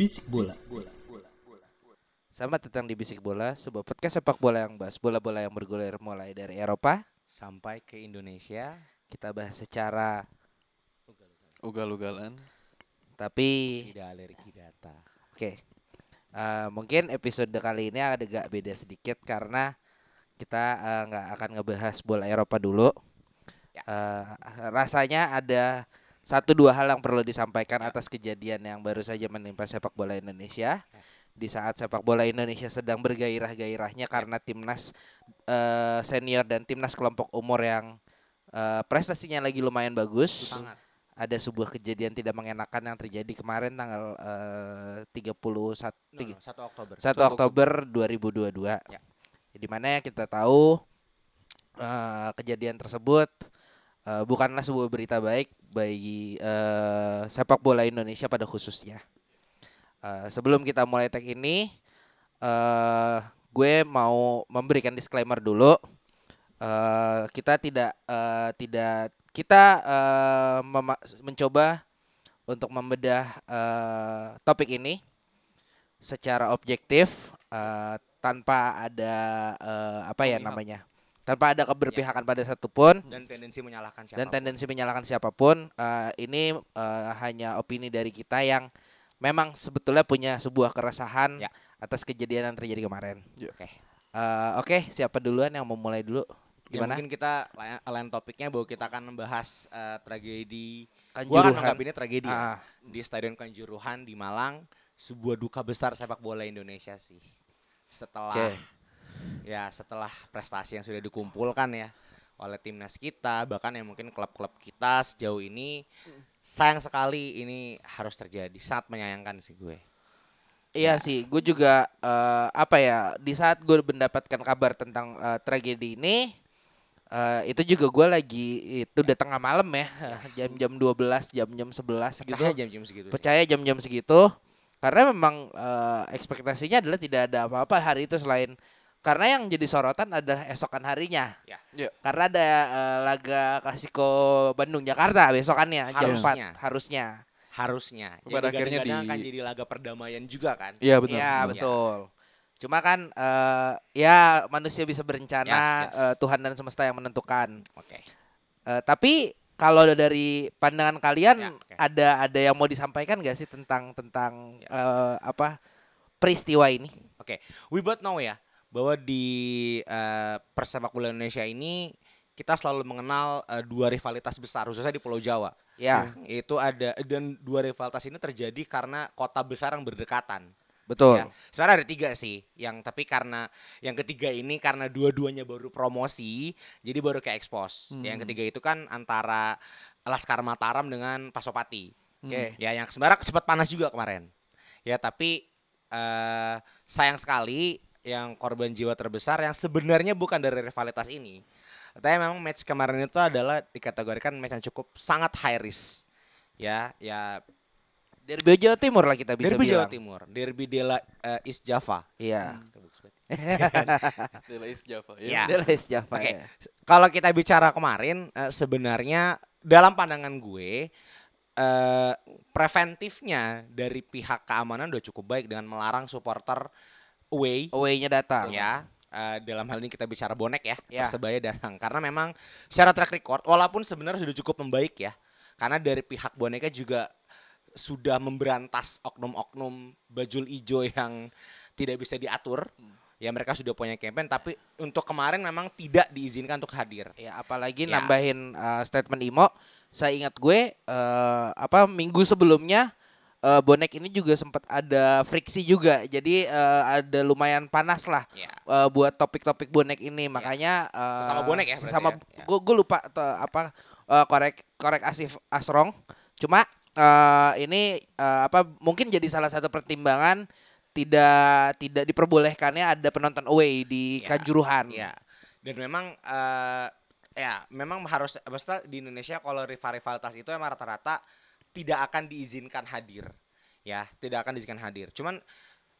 Bisik bola. Selamat datang di Bisik Bola, sebuah podcast sepak bola yang bahas bola-bola yang bergulir mulai dari Eropa. sampai ke Indonesia Kita bahas secara ugal-ugalan tapi tidak alergi data. oke. Eh, mungkin episode kali ini agak beda sedikit karena kita eh, nggak akan ngebahas bola Eropa dulu. Eh, rasanya ada satu dua hal yang perlu disampaikan atas kejadian yang baru saja menimpa sepak bola Indonesia. Di saat sepak bola Indonesia sedang bergairah-gairahnya karena timnas eh, senior dan timnas kelompok umur yang eh, prestasinya lagi lumayan bagus. Sangat. Ada sebuah kejadian tidak mengenakan yang terjadi kemarin tanggal eh, 31 No, no, 1 Oktober. 1 Oktober 2022. Ya. Di mana kita tahu eh, kejadian tersebut eh, bukanlah sebuah berita baik bagi eh, sepak bola Indonesia pada khususnya. Eh, sebelum kita mulai tag ini, eh gue mau memberikan disclaimer dulu. Eh, kita tidak eh, tidak kita mema- mencoba untuk membedah eh, topik ini secara objektif eh, tanpa ada eh, apa ya namanya tanpa ada keberpihakan pada satupun Dan tendensi menyalahkan siapa? dan tendensi menyalahkan siapa pun eh, ini eh, hanya opini dari kita yang memang sebetulnya punya sebuah keresahan Ya. atas kejadian yang terjadi kemarin. Oke. Eh, Oke, siapa duluan yang mau mulai dulu? Ya, Gimana? mungkin kita la- lain topiknya bahwa kita akan membahas eh, tragedi Gua akan Kanjuruhan. menganggap ini tragedi ya. Ah. di Stadion Kanjuruhan di Malang, sebuah duka besar sepak bola Indonesia sih. Setelah Oke. Ya setelah prestasi yang sudah dikumpulkan ya oleh timnas kita, bahkan yang mungkin klub-klub kita sejauh ini sayang sekali ini harus terjadi. Sangat menyayangkan sih gue. Iya sih, gue juga eh, apa ya di saat gue mendapatkan kabar tentang eh, tragedi ini, eh, itu juga gue lagi itu udah tengah malam ya, jam-jam 12, jam-jam 11 gitu. Percaya jam-jam segitu. Percaya jam-jam segitu, karena memang eh, ekspektasinya adalah tidak ada apa-apa hari itu selain karena yang jadi sorotan adalah esokan harinya. Ya. Ya. Karena ada eh, laga klasiko Bandung Jakarta besokannya jam Harusnya. 4 harusnya. harusnya. Pada Yang akhirnya di- akan jadi laga perdamaian juga kan. Iya betul. Iya betul. betul. Cuma kan eh, ya manusia bisa berencana, Yes, yes. eh, Tuhan dan semesta yang menentukan. Oke. Eh, tapi kalau dari pandangan kalian Ya, oke. ada ada yang mau disampaikan gak sih tentang tentang Ya. eh, apa peristiwa ini? Oke, we both know ya bahwa di eh, persepak bola Indonesia ini kita selalu mengenal eh, dua rivalitas besar khususnya di Pulau Jawa. Ya, Itu ada dan dua rivalitas ini terjadi karena kota besar yang berdekatan. betul. Ya. Sebenarnya ada tiga sih, yang tapi karena yang ketiga ini karena dua-duanya baru promosi, jadi baru kayak expose. Yang ketiga itu kan antara Laskar Mataram dengan Pasopati. Oke. Ya yang sebenarnya sempat panas juga kemarin. Ya tapi eh sayang sekali yang korban jiwa terbesar yang sebenarnya bukan dari rivalitas ini. Tapi memang match kemarin itu adalah dikategorikan match yang cukup sangat high risk. Ya, ya Derby Jawa Timur lah kita bisa Derby bilang. Jawa Timur, Derby Dela eh, East Java. Iya. Dela East Java. Iya. Dela East Java Oke. ya. Kalau kita bicara kemarin eh, sebenarnya dalam pandangan gue eh preventifnya dari pihak keamanan udah cukup baik dengan melarang supporter away Away-nya datang. ya. Eh, dalam hal ini kita bicara bonek ya, Ya. Persebaya datang karena memang secara track record walaupun sebenarnya sudah cukup membaik ya. Karena dari pihak boneka juga sudah memberantas oknum-oknum bajul ijo yang tidak bisa diatur. Ya mereka sudah punya campaign tapi untuk kemarin memang tidak diizinkan untuk hadir. Ya apalagi Ya. nambahin uh, statement Imo, saya ingat gue eh, apa minggu sebelumnya eh, bonek ini juga sempat ada friksi juga. Jadi eh, ada lumayan panas lah Ya. eh, buat topik-topik bonek ini. Makanya eh, Sesama bonek ya Sesama ya? Ya. gue gue lupa tuh apa eh, korek korek Asif Asrong. Cuma eh, ini eh, apa mungkin jadi salah satu pertimbangan tidak tidak diperbolehkannya ada penonton away di Ya, Kanjuruhan. Iya. Dan memang eh ya memang harus maksudnya di Indonesia kalau rival-rivalitas itu emang rata-rata tidak akan diizinkan hadir. Ya, tidak akan diizinkan hadir. Cuman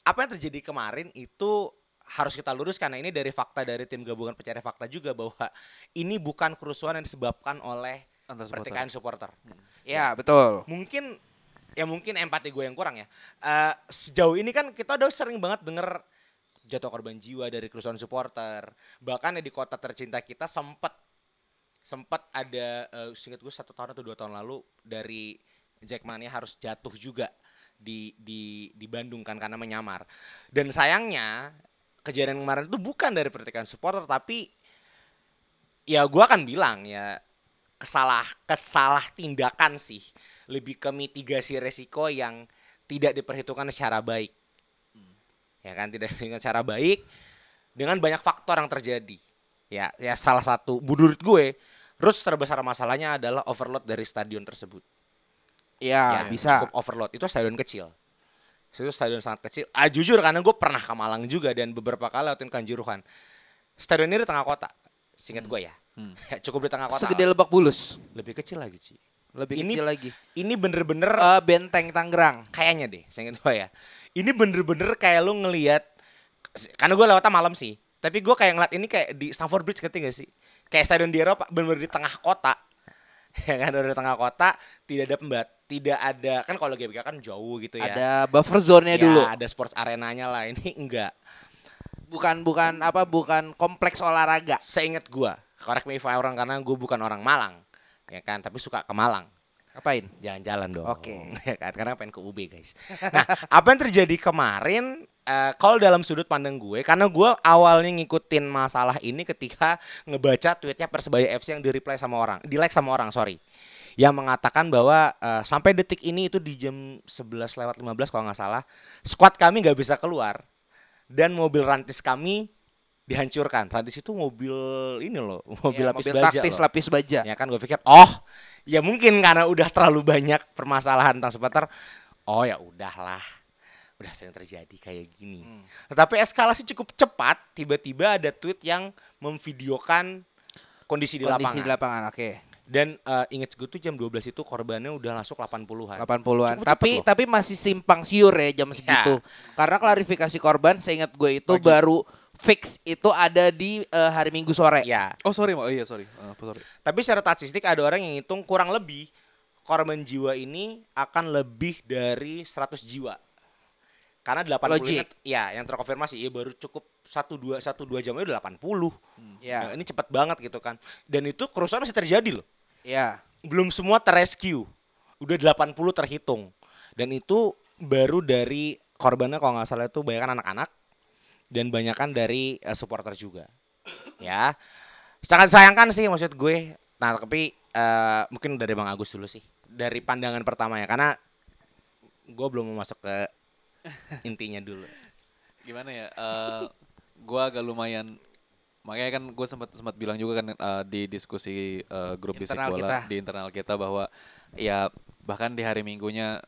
apa yang terjadi kemarin itu harus kita luruskan. Nah, ini dari fakta dari tim gabungan pencari fakta juga bahwa ini bukan kerusuhan yang disebabkan oleh Antar supporter. pertikaian supporter. Ya, betul. Mungkin ya mungkin empati gue yang kurang ya. Eh sejauh ini kan kita udah sering banget denger jatuh korban jiwa dari kerusuhan supporter. Bahkan ya di kota tercinta kita sempat sempat ada eh seingat gue satu tahun atau dua tahun lalu dari Jackmania harus jatuh juga di di di Bandung kan karena menyamar. Dan sayangnya kejadian kemarin itu bukan dari pertikaian supporter tapi ya gua akan bilang ya kesalah kesalah tindakan sih lebih ke mitigasi resiko yang tidak diperhitungkan secara baik. Ya kan tidak dengan cara baik dengan banyak faktor yang terjadi. Ya ya salah satu menurut gue Rus terbesar masalahnya adalah overload dari stadion tersebut Ya, Ya, bisa. cukup overload. Itu stadion kecil. Itu stadion sangat kecil. Ah jujur karena gue pernah ke Malang juga dan beberapa kali lewatin Kanjuruhan. Stadion ini di tengah kota singkat gue ya. Hmm. cukup di tengah kota. Segede Lebak Bulus. lebih kecil lagi sih Lebih Ini- kecil lagi. ini bener-bener Eh, Benteng Tangerang. kayaknya deh saya ingat gue ya. Ini bener-bener kayak lu ngelihat karena gue lewatnya malam sih tapi gue kayak ngeliat ini kayak di Stamford Bridge ngerti gak sih? Kayak stadion di Eropa bener-bener di tengah kota ya kan udah di tengah kota tidak ada pembat tidak ada kan kalau GBK kan jauh gitu ya Ada buffer zone-nya Ya, dulu. ada sports arenanya lah ini enggak Bukan bukan apa bukan kompleks olahraga. seingat gue correct me if wrong karena gue bukan orang Malang ya kan tapi suka ke Malang Ngapain? jalan-jalan dong. Oke. Ya kan karena pengen ke UB guys. Nah, apa yang terjadi kemarin eh, kalau dalam sudut pandang gue karena gue awalnya ngikutin masalah ini ketika ngebaca tweetnya Persebaya FC yang di reply sama orang, di like sama orang, sorry. Yang mengatakan bahwa eh, sampai detik ini itu di jam 11 lewat 15 kalau nggak salah, squad kami nggak bisa keluar dan mobil rantis kami dihancurkan. Rantis itu mobil ini loh, mobil Ya, lapis mobil baja taktis loh. lapis baja. Ya kan gue pikir, oh ya mungkin karena udah terlalu banyak permasalahan tentang supporter. Oh ya udahlah, udah sering terjadi kayak gini. Hmm. Tetapi eskalasi cukup cepat. Tiba-tiba ada tweet yang memvideokan kondisi di Kondisi lapangan. di lapangan, oke. Dan eh, inget gue tuh jam 12 itu korbannya udah masuk 80-an. 80-an. Cukup cepet Tapi loh. tapi masih simpang siur ya jam segitu. Karena klarifikasi korban seingat gue itu baru fix itu ada di eh, hari Minggu sore. Ya, Oh sorry, oh iya sorry, Eh, sorry. tapi secara statistik ada orang yang hitung kurang lebih korban jiwa ini akan lebih dari 100 jiwa. Karena 80 Logik. ingat, ya yang terkonfirmasi ya baru cukup 1 2 1 2 jam udah 80. Ya. Nah, ini cepet banget gitu kan. Dan itu kerusuhan masih terjadi loh. Ya. Belum semua terrescue. Udah 80 terhitung. Dan itu baru dari korbannya kalau nggak salah itu banyak anak-anak dan banyakan dari eh, supporter juga. Ya. Sangat sayangkan sih maksud gue. Nah, tapi eh, mungkin dari Bang Agus dulu sih. Dari pandangan pertama ya karena gue belum mau masuk ke intinya dulu. Gimana ya? eh gua agak lumayan makanya kan gue sempat sempat bilang juga kan eh, di diskusi eh, grup Internal bola kita. di internal kita bahwa ya bahkan di hari minggunya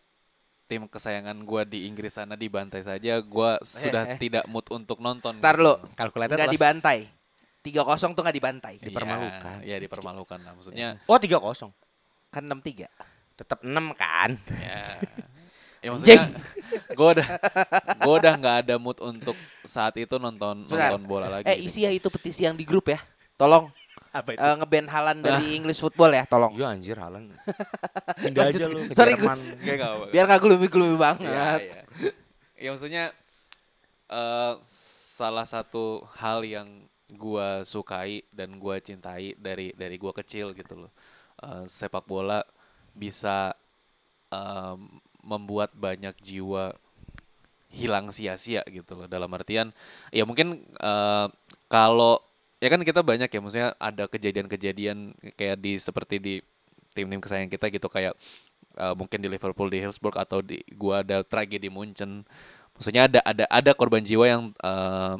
tim kesayangan gua di Inggris sana dibantai saja gua sudah eh. tidak mood untuk nonton Ntar gitu. lo. Kalkulator Nggak dibantai. 3-0 tuh nggak dibantai. Iya, dipermalukan. ya dipermalukan lah maksudnya Oh, 3-0. Kan 6-3. Tetap 6 kan? ya ya maksudnya gue udah gue udah nggak ada mood untuk saat itu nonton Sebentar. nonton bola lagi Eh gitu. isi ya itu petisi yang di grup ya. Tolong Apa itu? eh, nge-ban Halan dari English football ya, tolong. Iya anjir Halan. Pindah aja lu ke Sorry, Jerman. Nggak apa-apa. Biar gak gloomy-gloomy Iya, banget. iya. Ya maksudnya eh salah satu hal yang gua sukai dan gua cintai dari dari gua kecil gitu loh. Eh, sepak bola bisa em, membuat banyak jiwa hilang sia-sia gitu loh. Dalam artian ya mungkin eh, kalau ya kan kita banyak ya maksudnya ada kejadian-kejadian kayak di seperti di tim-tim kesayangan kita gitu kayak eh, mungkin di Liverpool di Hillsborough atau di gua ada tragedi Munchen. Maksudnya ada ada ada korban jiwa yang eh,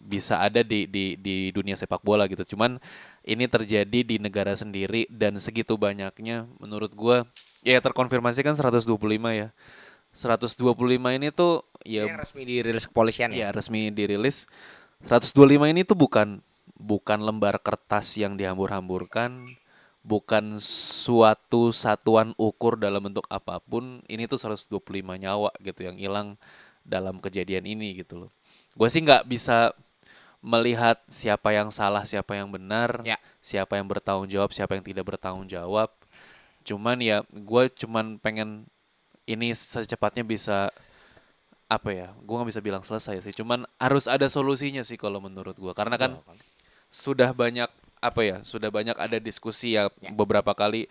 bisa ada di di di dunia sepak bola gitu. Cuman ini terjadi di negara sendiri dan segitu banyaknya menurut gua ya terkonfirmasi kan 125 ya. 125 ini tuh ya Yang resmi dirilis kepolisian ya? Ya. resmi dirilis. 125 ini tuh bukan bukan lembar kertas yang dihambur-hamburkan bukan suatu satuan ukur dalam bentuk apa pun. Ini tuh 125 nyawa gitu yang hilang dalam kejadian ini gitu loh. Gue sih nggak bisa melihat siapa yang salah siapa yang benar Ya. siapa yang bertanggung jawab siapa yang tidak bertanggung jawab cuman ya gue cuman pengen ini secepatnya bisa apa ya gue nggak bisa bilang selesai sih. Cuman harus ada solusinya sih kalau menurut gue karena kan sudah banyak apa ya sudah banyak ada diskusi ya, beberapa kali.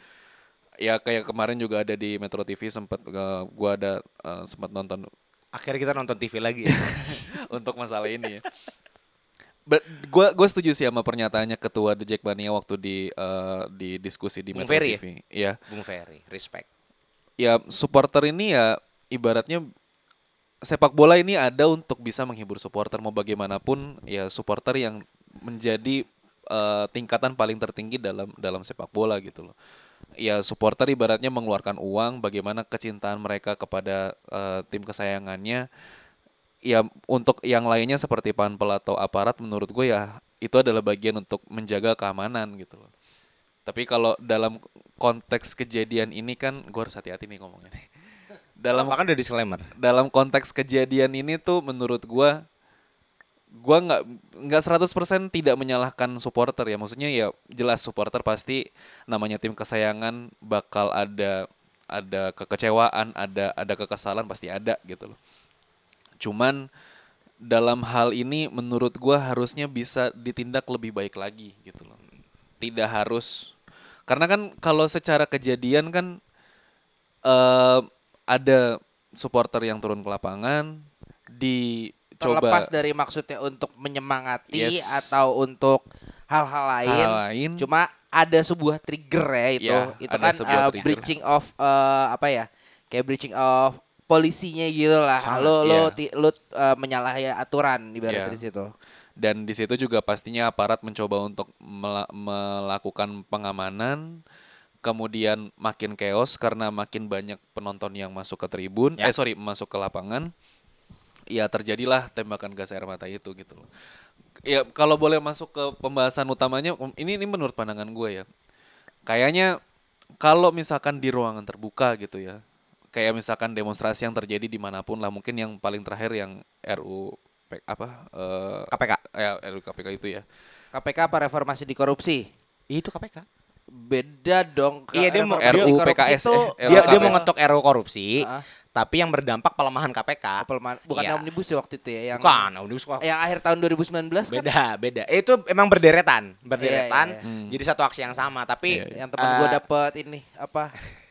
Ya kayak kemarin juga ada di Metro TV sempat eh, gua ada eh, sempat nonton Akhirnya kita nonton TV lagi ya. untuk masalah ini ya. Gua gue setuju sih sama pernyataannya ketua The Jackmania waktu di eh, di diskusi di Bung Metro Ferry ya? TV. Iya. Bung Ferry, respect. ya supporter ini ya ibaratnya sepak bola ini ada untuk bisa menghibur supporter mau bagaimanapun ya supporter yang menjadi eh, tingkatan paling tertinggi dalam dalam sepak bola gitu loh. Ya supporter ibaratnya mengeluarkan uang bagaimana kecintaan mereka kepada eh, tim kesayangannya. Ya untuk yang lainnya seperti panpel atau aparat menurut gue ya itu adalah bagian untuk menjaga keamanan gitu loh. Tapi kalau dalam konteks kejadian ini kan gue harus hati-hati nih ngomongnya nih. Dalam Bahkan udah disclaimer. dalam konteks kejadian ini tuh menurut gua gua nggak nggak 100% tidak menyalahkan supporter ya. Maksudnya ya jelas supporter pasti namanya tim kesayangan bakal ada ada kekecewaan, ada ada kekesalan pasti ada gitu loh. Cuman dalam hal ini menurut gua harusnya bisa ditindak lebih baik lagi gitu loh. Tidak harus karena kan kalau secara kejadian kan eh ada supporter yang turun ke lapangan dicoba Terlepas dari maksudnya untuk menyemangati Yes. atau untuk hal-hal lain, Hal lain. cuma ada sebuah trigger ya itu. Ya, itu kan uh, trigger. breaching of uh, apa ya? Kayak breaching of polisinya gitu lah. Sangat, Lo lo iya. ti- lo uh, menyalahi aturan ibarat Iya. dari situ. dan di situ juga pastinya aparat mencoba untuk mela- melakukan pengamanan kemudian makin chaos karena makin banyak penonton yang masuk ke tribun Ya. eh sorry masuk ke lapangan ya terjadilah tembakan gas air mata itu gitu loh ya kalau boleh masuk ke pembahasan utamanya um, ini ini menurut pandangan gue ya kayaknya kalau misalkan di ruangan terbuka gitu ya kayak misalkan demonstrasi yang terjadi di mana pun lah mungkin yang paling terakhir yang RU apa eh, KPK. ya RUU KPK itu ya. KPK apa reformasi di korupsi? Itu KPK. Beda dong. Iya, dia mau- korupsi PKS, itu eh, Dia dia mau ngetok RU korupsi, Ah. tapi yang berdampak pelemahan KPK. pelemahan- bukan Iya. omnibus ya waktu itu ya yang Bukan, omnibus kok. yang akhir tahun 2019 kan Beda, beda. Itu emang berderetan, berderetan. Iya, iya, Jadi satu aksi yang sama, tapi Iya, iya. yang temen gue eh, dapet ini apa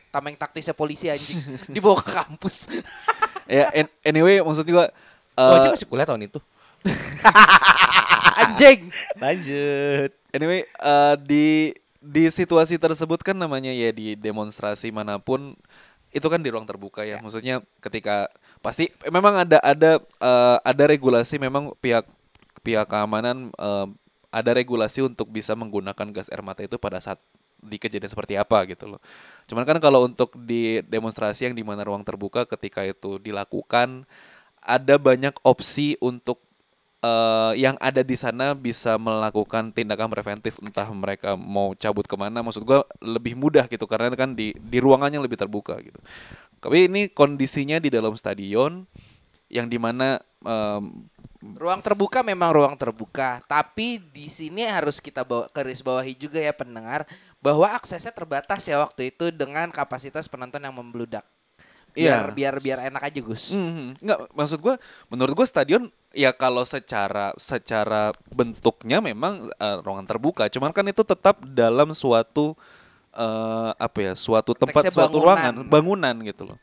tameng taktisnya polisi anjing dibawa ke kampus Ya an- anyway maksud gua Oh, eh, masih kuliah tahun itu. anjing Lanjut. anyway eh, di di situasi tersebut kan namanya ya di demonstrasi mana pun itu kan di ruang terbuka ya. Maksudnya ketika pasti memang ada ada eh, ada regulasi memang pihak pihak keamanan eh, ada regulasi untuk bisa menggunakan gas air mata itu pada saat di kejadian seperti apa gitu loh. Cuman kan kalau untuk di demonstrasi yang di mana ruang terbuka ketika itu dilakukan ada banyak opsi untuk eh, yang ada di sana bisa melakukan tindakan preventif entah mereka mau cabut ke mana. Maksud gua lebih mudah gitu karena kan di di ruangannya lebih terbuka gitu. Tapi ini kondisinya di dalam stadion yang di mana em, ruang terbuka memang ruang terbuka tapi di sini harus kita bawa garis bawahi juga ya pendengar bahwa aksesnya terbatas ya waktu itu dengan kapasitas penonton yang membludak biar Iya. biar biar enak aja Gus Mhm. Nggak, maksud gua menurut gua stadion ya kalau secara secara bentuknya memang eh, ruangan terbuka, cuman kan itu tetap dalam suatu eh, apa ya, suatu tempat, Konteksnya suatu bangunan. ruangan, bangunan gitu loh.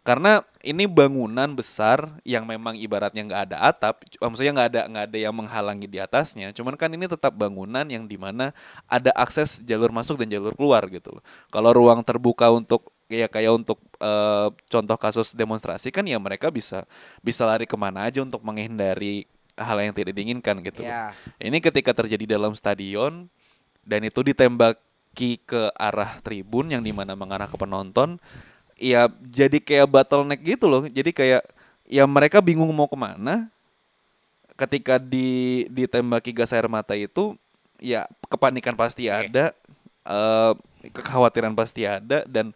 Karena ini bangunan besar yang memang ibaratnya nggak ada atap, c- maksudnya nggak ada nggak ada yang menghalangi di atasnya. Cuman kan ini tetap bangunan yang di mana ada akses jalur masuk dan jalur keluar gitu loh. Kalau ruang terbuka untuk ya kayak untuk eh, contoh kasus demonstrasi kan ya mereka bisa bisa lari ke mana aja untuk menghindari hal yang tidak diinginkan gitu. loh. Ya. Ini ketika terjadi dalam stadion dan itu ditembaki ke arah tribun yang di mana mengarah ke penonton, ya jadi kayak bottleneck gitu loh. Jadi kayak ya mereka bingung mau ke mana. Ketika di ditembaki gas air mata itu, ya kepanikan pasti ada, eh, kekhawatiran pasti ada dan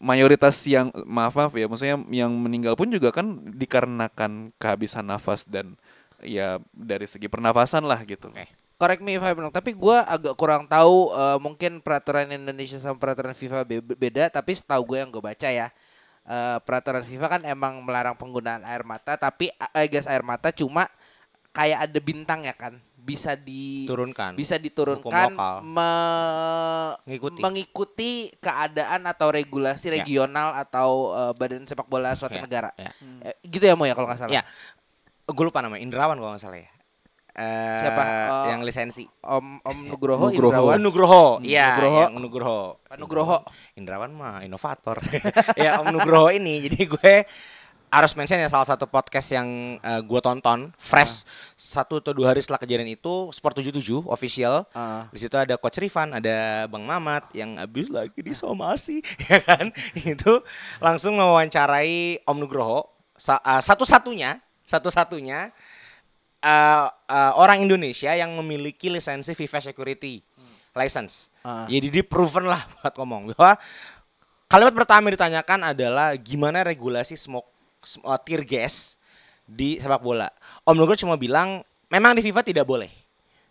mayoritas yang maaf maaf ya, maksudnya yang meninggal pun juga kan dikarenakan kehabisan nafas dan ya dari segi pernafasan lah gitu. Oke. Correct me if I'm wrong, tapi gua agak kurang tahu eh, mungkin peraturan Indonesia sama peraturan FIFA be- beda, tapi setahu gue yang gue baca ya. eh, peraturan FIFA kan emang melarang penggunaan air mata, tapi eh, gas air mata cuma kayak ada bintang ya kan, bisa di Turunkan. bisa diturunkan me- Ngikuti. mengikuti keadaan atau regulasi Ya. regional atau eh, badan sepak bola suatu Ya, negara. ya. Eh, gitu ya Mo ya kalau nggak salah. Ya. Gue lupa namanya Indrawan kalau nggak salah ya. Eh, Siapa? Oh. yang lisensi. Om Om Nugroho, Nugroho. Indrawan. Nugroho. Iya, Nugroho. yang Nugroho. Pak Nugroho. Indrawan mah inovator. ya Om Nugroho ini. Jadi gue harus mention ya salah satu podcast yang eh, gue tonton fresh satu atau dua hari setelah kejadian itu Sport 77 official. Ah. Di situ ada Coach Rifan, ada Bang Mamat yang habis lagi disomasi, ya kan? Itu langsung mewawancarai Om Nugroho, sa- eh, satu-satunya, satu-satunya eh, eh, orang Indonesia yang memiliki lisensi FIFA Security license. Ah. Jadi di proven lah buat ngomong bahwa kalimat pertama yang ditanyakan adalah gimana regulasi smoke sm- eh, tear gas di sepak bola. Om Nugroho cuma bilang memang di FIFA tidak boleh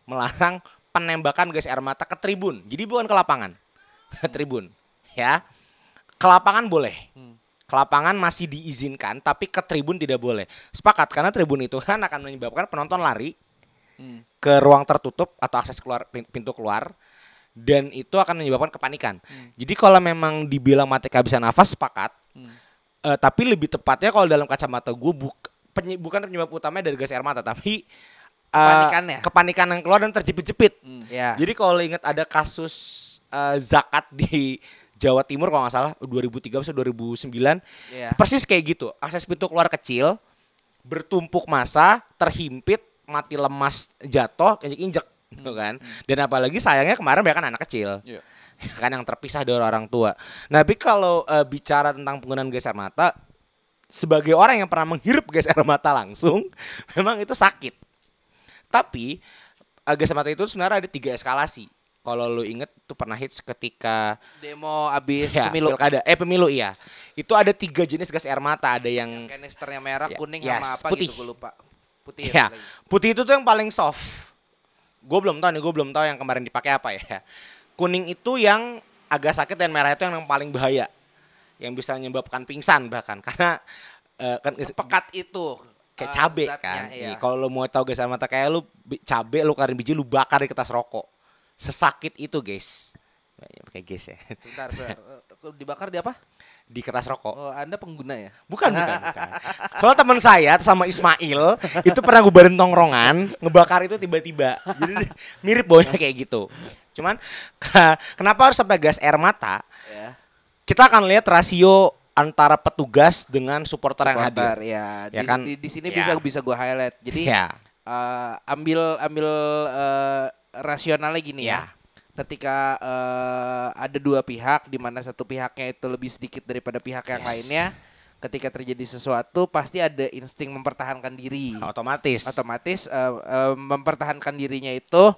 melarang penembakan gas air mata ke tribun. Jadi bukan ke lapangan. Ke tribun, ya. Ke lapangan boleh. Ke lapangan masih diizinkan, tapi ke tribun tidak boleh. Sepakat karena tribun itu kan akan menyebabkan penonton lari ke ruang tertutup atau akses keluar pin- pintu keluar dan itu akan menyebabkan kepanikan. Jadi kalau memang dibilang mati kehabisan nafas sepakat. Eh, tapi lebih tepatnya kalau dalam kacamata gue buk, penye- bukan penyebab utamanya dari gas air mata tapi Kepanikannya. kepanikan yang keluar dan terjepit-jepit. Ya. Jadi kalau ingat ada kasus eh, zakat di Jawa Timur kalau nggak salah 2003 atau 2009 Iya. persis kayak gitu. Akses pintu keluar kecil bertumpuk masa terhimpit mati lemas jatuh injek injek gitu kan. Dan apalagi sayangnya kemarin banyak kan anak kecil Iya. kan yang terpisah dari orang tua. Nah tapi kalau eh, bicara tentang penggunaan gas air mata sebagai orang yang pernah menghirup gas air mata langsung memang itu sakit. Tapi eh, gas air mata itu sebenarnya ada tiga eskalasi kalau lu inget tuh pernah hits ketika Demo abis ya, pemilu. pilkada eh pemilu iya itu ada tiga jenis gas air mata ada yang Kanisternya merah, Ya, kuning yes, sama apa putih. gitu gue lupa. Putih ya lagi. putih itu tuh yang paling soft gue belum tahu nih gue belum tahu yang kemarin dipakai apa ya kuning itu yang agak sakit dan merah itu yang paling bahaya yang bisa menyebabkan pingsan bahkan karena eh, kan Sepekat itu. kayak cabe zatnya, kan. iya. Kalau lu mau tahu gas air mata kayak lu cabe lu karin biji lu bakar di kertas rokok. Sesakit itu, guys. Pakai gas ya. Sebentar, sebentar. Eh, Dibakar di apa? Di kertas rokok. Oh, Anda pengguna ya? Bukan, bukan, bukan. Soal teman saya sama Ismail itu pernah ngubarin tongkrongan, ngebakar itu tiba-tiba. Jadi mirip baunya kayak gitu. Cuman ke- kenapa harus sampai gas air mata? Ya. Kita akan lihat rasio antara petugas dengan supporter yang hadir. Supporter, ya. Ya Di, kan? di, di sini Ya. bisa bisa gue highlight. Jadi Ya. eh, ambil ambil eh, rasionalnya gini ya. Ya. Ketika eh, ada dua pihak di mana satu pihaknya itu lebih sedikit daripada pihak yang Yes. lainnya, ketika terjadi sesuatu pasti ada insting mempertahankan diri. Otomatis. Otomatis eh, eh, mempertahankan dirinya itu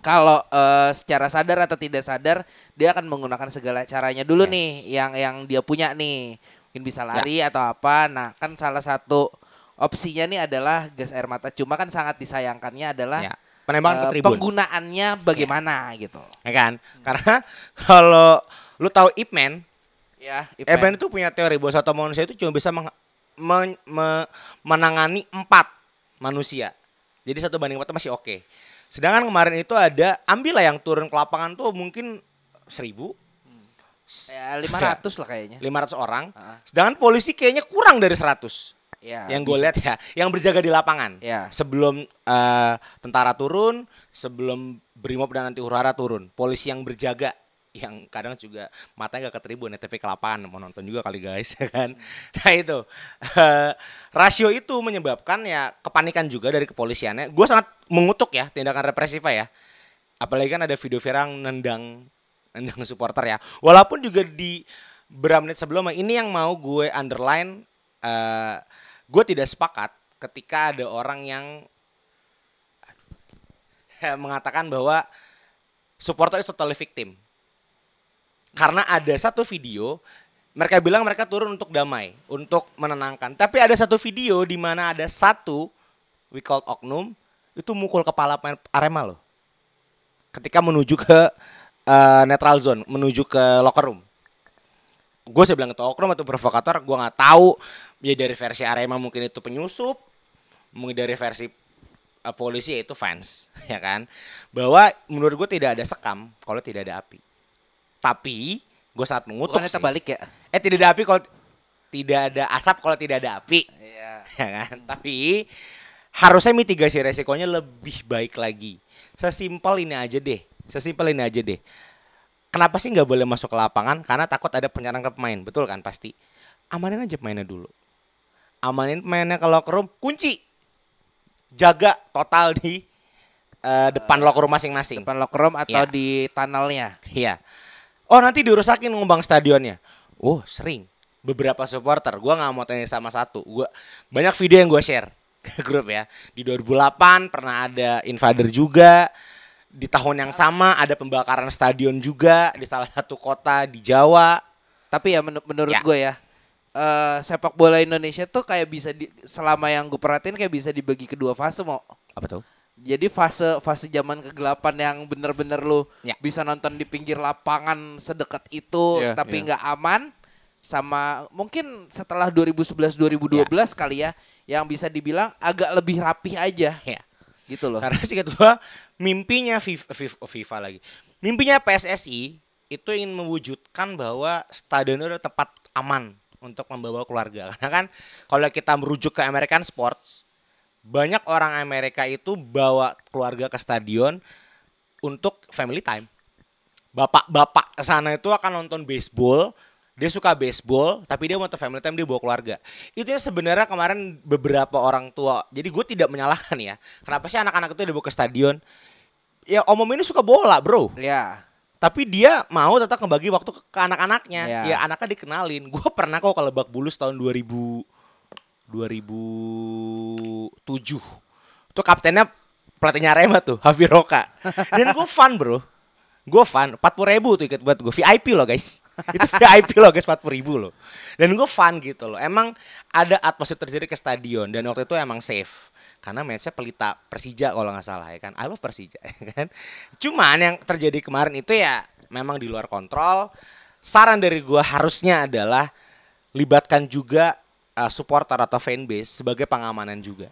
kalau eh, secara sadar atau tidak sadar dia akan menggunakan segala caranya dulu Yes. nih yang yang dia punya nih. Mungkin bisa lari atau apa. Nah, kan salah satu opsinya nih adalah gas air mata. Cuma kan sangat disayangkannya adalah Ya. Penembakan eh, tribun. penggunaannya bagaimana gitu. ya kan? Karena kalau lu tahu Ip Man, Ya, Ip Ip Man itu punya teori bahwa satu manusia itu cuma bisa meng- men- me- menangani empat manusia. Jadi satu banding empat masih oke. Sedangkan kemarin itu ada ambillah yang turun ke lapangan tuh mungkin seribu, ya 500 lah kayaknya. 500 orang. Sedangkan polisi kayaknya kurang dari 100. Ya, yang gue lihat ya, yang berjaga di lapangan. Ya. Sebelum eh, tentara turun, sebelum Brimob dan nanti Hurara turun, polisi yang berjaga yang kadang juga matanya gak ketribun ya tapi ke lapangan. Mau nonton juga kali guys ya kan? Nah itu. Eh, rasio itu menyebabkan ya kepanikan juga dari kepolisiannya. Gue sangat mengutuk ya tindakan represifnya ya. Apalagi kan ada video viral nendang nendang supporter ya. Walaupun juga di beberapa menit sebelumnya ini yang mau gue underline eh gue tidak sepakat ketika ada orang yang mengatakan bahwa supporter is totally victim karena ada satu video mereka bilang mereka turun untuk damai, untuk menenangkan. Tapi ada satu video di mana ada satu we called oknum itu mukul kepala pemain Arema loh. Ketika menuju ke eh, neutral zone, menuju ke locker room. Gue sih bilang itu oknum atau provokator, gue nggak tahu. Ya dari versi Arema mungkin itu penyusup, mungkin dari versi eh, polisi yaitu fans, ya kan? Bahwa menurut gue tidak ada sekam kalau tidak ada api. Tapi gue saat mengutuk Bukannya sih. terbalik ya? Eh tidak ada api kalau tidak ada asap kalau tidak ada api, Iya. ya kan? Tapi harusnya mitigasi resikonya lebih baik lagi. Sesimpel ini aja deh, sesimpel ini aja deh. Kenapa sih nggak boleh masuk ke lapangan? Karena takut ada penyerang ke pemain, betul kan pasti. Amanin aja pemainnya dulu. Amanin pemainnya ke locker room, kunci. Jaga total di eh, depan locker room masing-masing. Depan locker room atau Iya. di tunnelnya. Iya. Oh nanti dirusakin ngembang stadionnya. Oh sering. Beberapa supporter. Gua nggak mau tanya sama satu. Gua banyak video yang gue share ke grup ya. Di 2008 pernah ada invader juga. Di tahun yang sama ada pembakaran stadion juga di salah satu kota di Jawa. Tapi ya menu- menurut Ya. gue ya eh, sepak bola Indonesia tuh kayak bisa di, selama yang gue perhatiin kayak bisa dibagi kedua fase mau. Apa tuh? Jadi fase fase zaman kegelapan yang bener-bener lu Ya. bisa nonton di pinggir lapangan sedekat itu Iya, tapi iya. nggak aman sama mungkin setelah 2011 2012 kali ya yang bisa dibilang agak lebih rapih aja Ya. gitu loh. Karena sih gua mimpinya FIFA, FIFA, FIFA lagi. Mimpinya PSSI itu ingin mewujudkan bahwa stadion itu tempat aman untuk membawa keluarga. Karena kan kalau kita merujuk ke American sports, banyak orang Amerika itu bawa keluarga ke stadion untuk family time. Bapak-bapak sana itu akan nonton baseball, dia suka baseball, tapi dia mau nonton family time dia bawa keluarga. Itu yang sebenarnya kemarin beberapa orang tua. Jadi gue tidak menyalahkan ya. Kenapa sih anak-anak itu dibawa ke stadion? Ya om om ini suka bola bro. Ya. Tapi dia mau tetap ngebagi waktu ke, ke anak-anaknya. Ya. Ya anaknya dikenalin. Gue pernah kok ke Lebak Bulus tahun 2000 2007. Itu kaptennya pelatihnya Arema tuh, Hafi Roka. Dan gue fun bro. Gue fun, 40 ribu tuh ikat buat gue. VIP loh guys. Itu VIP loh guys, 40 ribu loh. Dan gue fun gitu loh. Emang ada atmosfer terjadi ke stadion. Dan waktu itu emang safe. Karena matchnya pelita Persija kalau nggak salah ya kan. I love Persija ya kan. Cuman yang terjadi kemarin itu ya memang di luar kontrol. Saran dari gue harusnya adalah libatkan juga uh, supporter atau fanbase sebagai pengamanan juga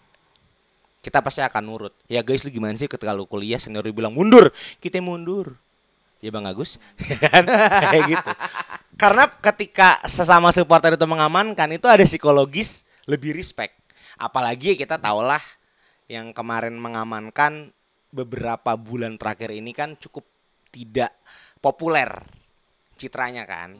kita pasti akan nurut. Ya guys, lu gimana sih ketika lu kuliah senior bilang mundur, kita mundur. Ya Bang Agus, kan kayak gitu. Karena ketika sesama supporter itu mengamankan itu ada psikologis lebih respect. Apalagi kita tahulah yang kemarin mengamankan beberapa bulan terakhir ini kan cukup tidak populer citranya kan.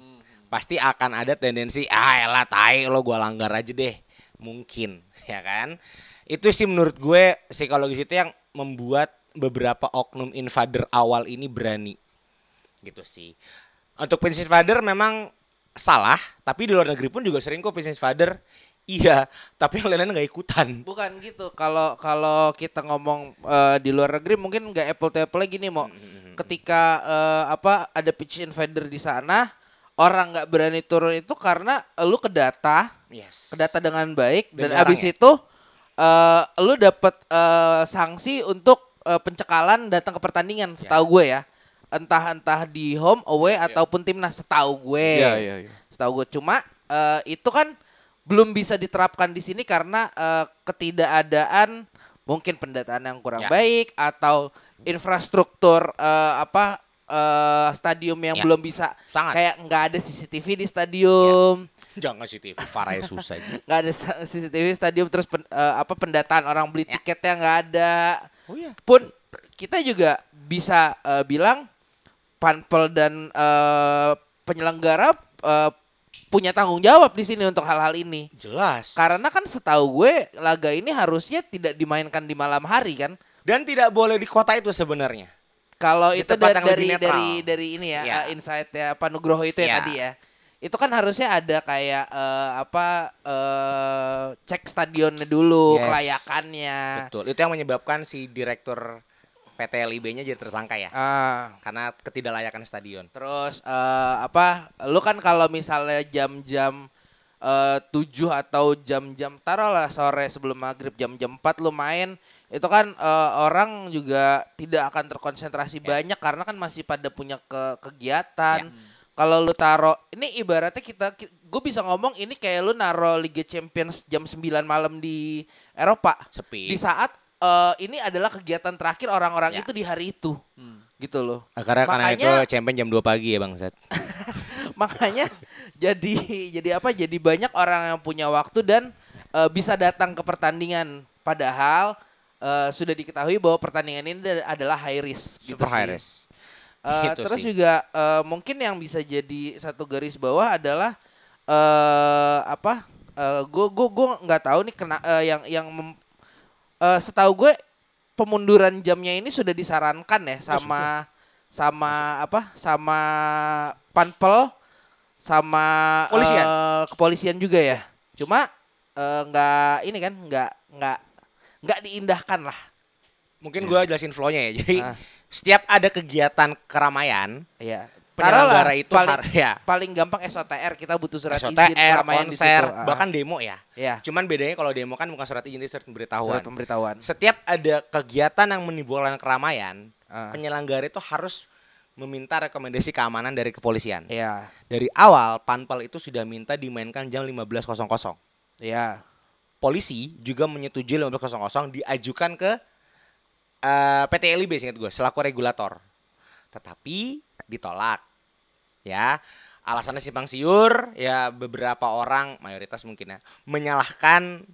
Pasti akan ada tendensi ah elah tai lo gua langgar aja deh. Mungkin, ya kan? Itu sih menurut gue psikologis itu yang membuat beberapa oknum invader awal ini berani. Gitu sih. Untuk Princess Invader memang salah, tapi di luar negeri pun juga sering kok Princess Invader iya, tapi yang lain-lain nggak ikutan. Bukan gitu. Kalau kalau kita ngomong eh, di luar negeri mungkin nggak apple to apple gini mau. Ketika eh, apa ada pitch invader di sana, orang nggak berani turun itu karena lu ke data, Yes. ke data dengan baik dan, Dan abis ya? itu eh lu dapet eh, sanksi untuk eh, pencekalan datang ke pertandingan setahu gue ya. Entah entah di home away ataupun timnas setahu gue. Iya, iya, iya. Setahu gue cuma eh, itu kan belum bisa diterapkan di sini karena eh, ketidakadaan mungkin pendataan yang kurang Ya. baik atau infrastruktur eh, apa eh, stadium yang Ya. belum bisa Sangat. kayak nggak ada CCTV di stadium Jangan sih TV, Faraya susah. nggak ada CCTV stadium terus pen- eh, apa pendataan orang beli Ya. tiketnya nggak ada Oh iya. pun kita juga bisa eh, bilang panpel dan eh, penyelenggara eh, punya tanggung jawab di sini untuk hal-hal ini. Jelas. Karena kan setahu gue laga ini harusnya tidak dimainkan di malam hari kan. Dan tidak boleh di kota itu sebenarnya. Kalau Di itu dari dari dari dari ini ya, Iya. uh, insight ya Pak Nugroho itu ya Iya. tadi ya. Itu kan harusnya ada kayak eh, apa eh, cek stadionnya dulu, Yes. kelayakannya. Betul. Itu yang menyebabkan si direktur PT LIB-nya jadi tersangka ya. Ah, Karena ketidaklayakan stadion. terus eh, apa? Lu kan kalau misalnya jam-jam eh, 7 atau jam-jam taruhlah sore sebelum maghrib jam-jam 4 lu main itu kan eh, orang juga tidak akan terkonsentrasi Ya. banyak karena kan masih pada punya ke kegiatan. Kalau lu taro ini ibaratnya kita, gue bisa ngomong ini kayak lu naro Liga Champions jam 9 malam di Eropa. Sepi. Di saat eh, ini adalah kegiatan terakhir orang-orang Ya. itu di hari itu. Gitu loh. Ah, Karena karena itu Makanya- champion jam 2 pagi ya Bang Zat. makanya jadi jadi apa jadi banyak orang yang punya waktu dan eh, bisa datang ke pertandingan padahal eh, sudah diketahui bahwa pertandingan ini adalah high risk gitu Super sih. high risk. Eh, Itu terus sih. juga eh, mungkin yang bisa jadi satu garis bawah adalah eh apa gue gue gue nggak tahu nih kena eh, yang yang mem- eh, setahu gue pemunduran jamnya ini sudah disarankan ya sama sama apa sama panpel sama Polisian. eh, kepolisian juga ya cuma eh, nggak ini kan nggak nggak nggak diindahkan lah Mungkin gua jelasin flow-nya ya. Jadi Ah. setiap ada kegiatan keramaian, ya penyelenggara itu paling, har- ya. paling gampang SOTR kita butuh surat izin SOTR, keramaian di konser, situ. Ah. bahkan demo ya. ya Cuman bedanya kalau demo kan bukan surat izin, itu surat pemberitahuan. surat pemberitahuan. Setiap ada kegiatan yang menimbulkan keramaian, Ah. penyelenggara itu harus meminta rekomendasi keamanan dari kepolisian. Iya, Dari awal Panpel itu sudah minta dimainkan jam 15.00. iya. Polisi juga menyetujui 15.00 diajukan ke eh, PT LIB singkat gue selaku regulator. Tetapi ditolak. Ya. Alasannya simpang siur, ya beberapa orang mayoritas mungkin ya menyalahkan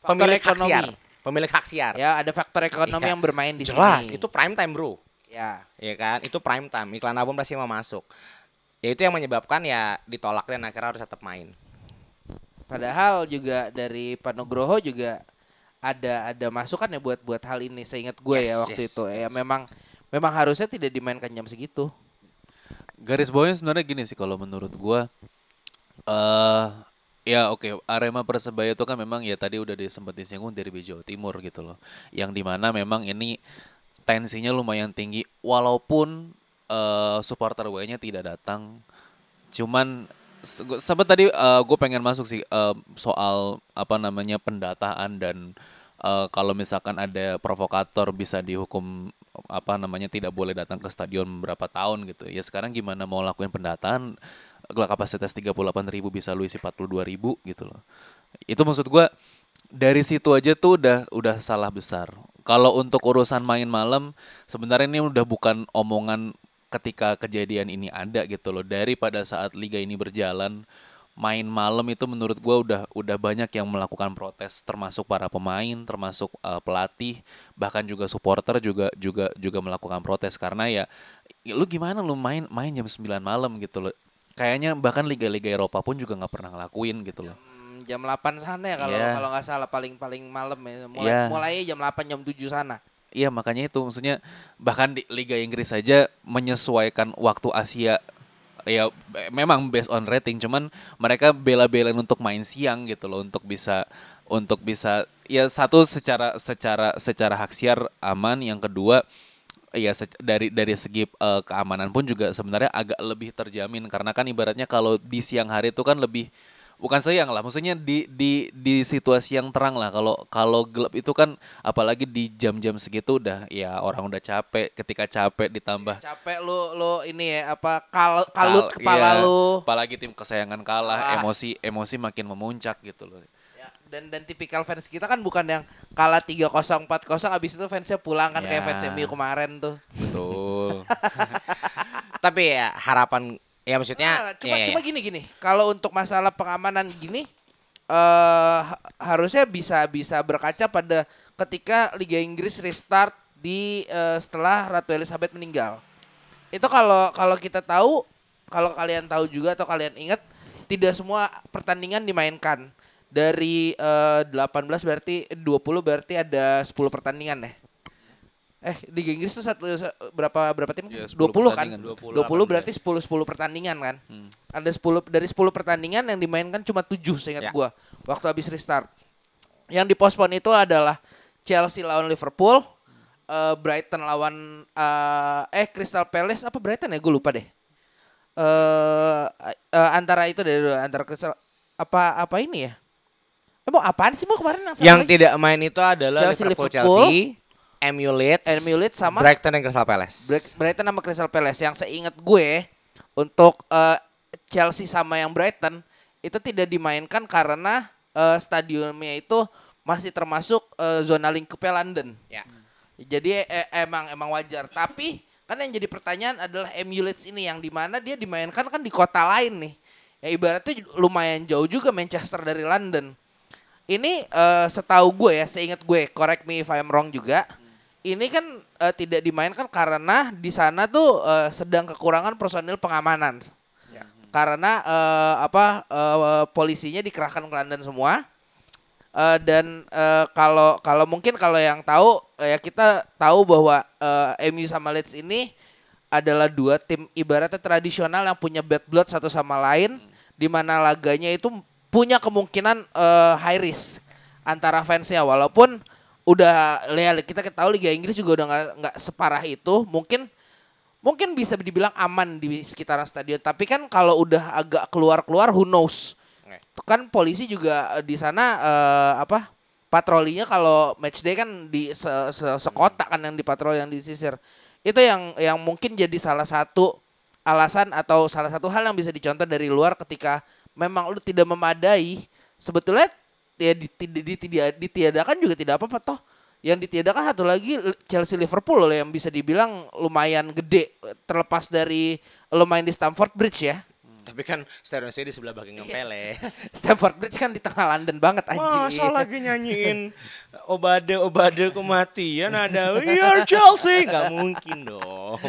Faktor pemilik hak ekonomi. siar. Pemilik hak siar. Ya, ada faktor ekonomi Iya. yang bermain di Jelas, sini. itu prime time, Bro. ya. Ya kan? Itu prime time. Iklan album pasti mau masuk. Ya itu yang menyebabkan ya ditolak dan akhirnya harus tetap main. Padahal juga dari Pak Nugroho juga ada ada masukan ya buat buat hal ini. Seingat gue ya Yes, waktu yes, itu. Ya memang memang harusnya tidak dimainkan jam segitu. Garis bawahnya sebenarnya gini sih kalau menurut gua eh ya oke Arema Persebaya itu kan memang ya tadi udah disempet disinggung dari Jawa Timur gitu loh. Yang di mana memang ini tensinya lumayan tinggi walaupun eh supporter W-nya tidak datang. Cuman sempat tadi gue pengen masuk sih eh, soal apa namanya pendataan dan eh, kalau misalkan ada provokator bisa dihukum apa namanya tidak boleh datang ke stadion berapa tahun gitu. Ya sekarang gimana mau lakuin pendataan kapasitas 38.000 bisa lu isi 42.000 gitu loh. Itu maksud gua dari situ aja tuh udah udah salah besar. Kalau untuk urusan main malam sebenarnya ini udah bukan omongan ketika kejadian ini ada gitu loh. Dari pada saat liga ini berjalan main malam itu menurut gua udah udah banyak yang melakukan protes termasuk para pemain, termasuk uh, pelatih, bahkan juga supporter juga juga juga melakukan protes karena ya ya lu gimana lu main main jam 9 malam gitu loh. Kayaknya bahkan liga-liga Eropa pun juga nggak pernah ngelakuin gitu loh. Jam 8 sana ya kalau Iya. kalau nggak salah paling paling malam ya. Mulai Iya. mulai jam 8 jam 7 sana. Iya makanya itu maksudnya bahkan di Liga Inggris saja menyesuaikan waktu Asia ya memang based on rating cuman mereka bela-belain untuk main siang gitu loh untuk bisa untuk bisa ya satu secara secara secara hak siar aman yang kedua ya dari dari segi eh, keamanan pun juga sebenarnya agak lebih terjamin karena kan ibaratnya kalau di siang hari itu kan lebih bukan siang lah maksudnya di di di situasi yang terang lah kalau kalau gelap itu kan apalagi di jam-jam segitu udah ya orang udah capek ketika capek ditambah Capek lu lu ini ya apa kal kalut kal- kepala iya, lu. apalagi tim kesayangan kalah Ah. emosi emosi makin memuncak gitu loh Ya, dan dan tipikal fans kita kan bukan yang kalah 3-0 4-0 abis itu fansnya pulang kan kayak Ya. fans MU kemarin tuh. betul Tapi ya harapan ya maksudnya Ah, cuma ya, ya, cuma ya. gini gini. Kalau untuk masalah pengamanan gini eh ha- harusnya bisa bisa berkaca pada ketika Liga Inggris restart di eh, setelah Ratu Elizabeth meninggal. Itu kalau kalau kita tahu, kalau kalian tahu juga atau kalian ingat, tidak semua pertandingan dimainkan. Dari eh, 18 berarti 20 berarti ada 10 pertandingan deh. Eh di Inggris tuh satu sa- berapa berapa tim? Iya, 10 20 kan? pertandingan. 20, 20, berarti 10 10 pertandingan kan? Hmm. Ada 10 dari 10 pertandingan yang dimainkan cuma 7 seingat Ya. gua waktu habis restart. Yang dipospon itu adalah Chelsea lawan Liverpool, eh, Brighton lawan eh, eh Crystal Palace apa Brighton ya gue lupa deh. Eh eh, antara itu deh antara Crystal apa apa ini ya? Eh, mau apaan sih mau kemarin yang Yang lagi? tidak main itu adalah Chelsea, Liverpool, Liverpool, Chelsea, MU Leeds sama- Brighton dan Crystal Palace. Brighton sama Crystal Palace yang seingat gue untuk eh, Chelsea sama yang Brighton itu tidak dimainkan karena eh, stadionnya itu masih termasuk eh, zona lingkupnya London. Ya. Jadi eh, emang emang wajar. Tapi kan yang jadi pertanyaan adalah MU Leeds ini yang di mana dia dimainkan kan di kota lain nih. Ya ibaratnya lumayan jauh juga Manchester dari London. Ini eh, setahu gue ya, seingat gue, correct me if I'm wrong juga. Ini kan eh, tidak dimainkan karena di sana tuh eh, sedang kekurangan personil pengamanan. Karena eh, apa eh, polisinya dikerahkan ke London semua. Eh, dan eh, kalau kalau mungkin kalau yang tahu eh, ya kita tahu bahwa eh, MU sama Leeds ini adalah dua tim ibaratnya tradisional yang punya bad blood satu sama lain di mana laganya itu punya kemungkinan eh, high risk antara fansnya walaupun udah ya kita tahu Liga Inggris juga udah nggak nggak separah itu mungkin mungkin bisa dibilang aman di sekitaran stadion. Tapi kan kalau udah agak keluar-keluar who knows? Oke. kan polisi juga eh, di sana eh, apa patrolinya kalau match day kan di se, se- sekota kan yang dipatroli yang disisir. Itu yang yang mungkin jadi salah satu alasan atau salah satu hal yang bisa dicontoh dari luar ketika memang lu tidak memadai. Sebetulnya ya diti- diti- ditiadakan juga tidak apa-apa toh yang ditiadakan satu lagi Chelsea Liverpool loh yang bisa dibilang lumayan gede terlepas dari lo main di Stamford Bridge ya Tapi kan stadion saya di sebelah Buckingham Palace. Stamford Bridge kan di tengah London banget anjing. Masa lagi nyanyiin obade obade kematian ada We are Chelsea nggak mungkin dong.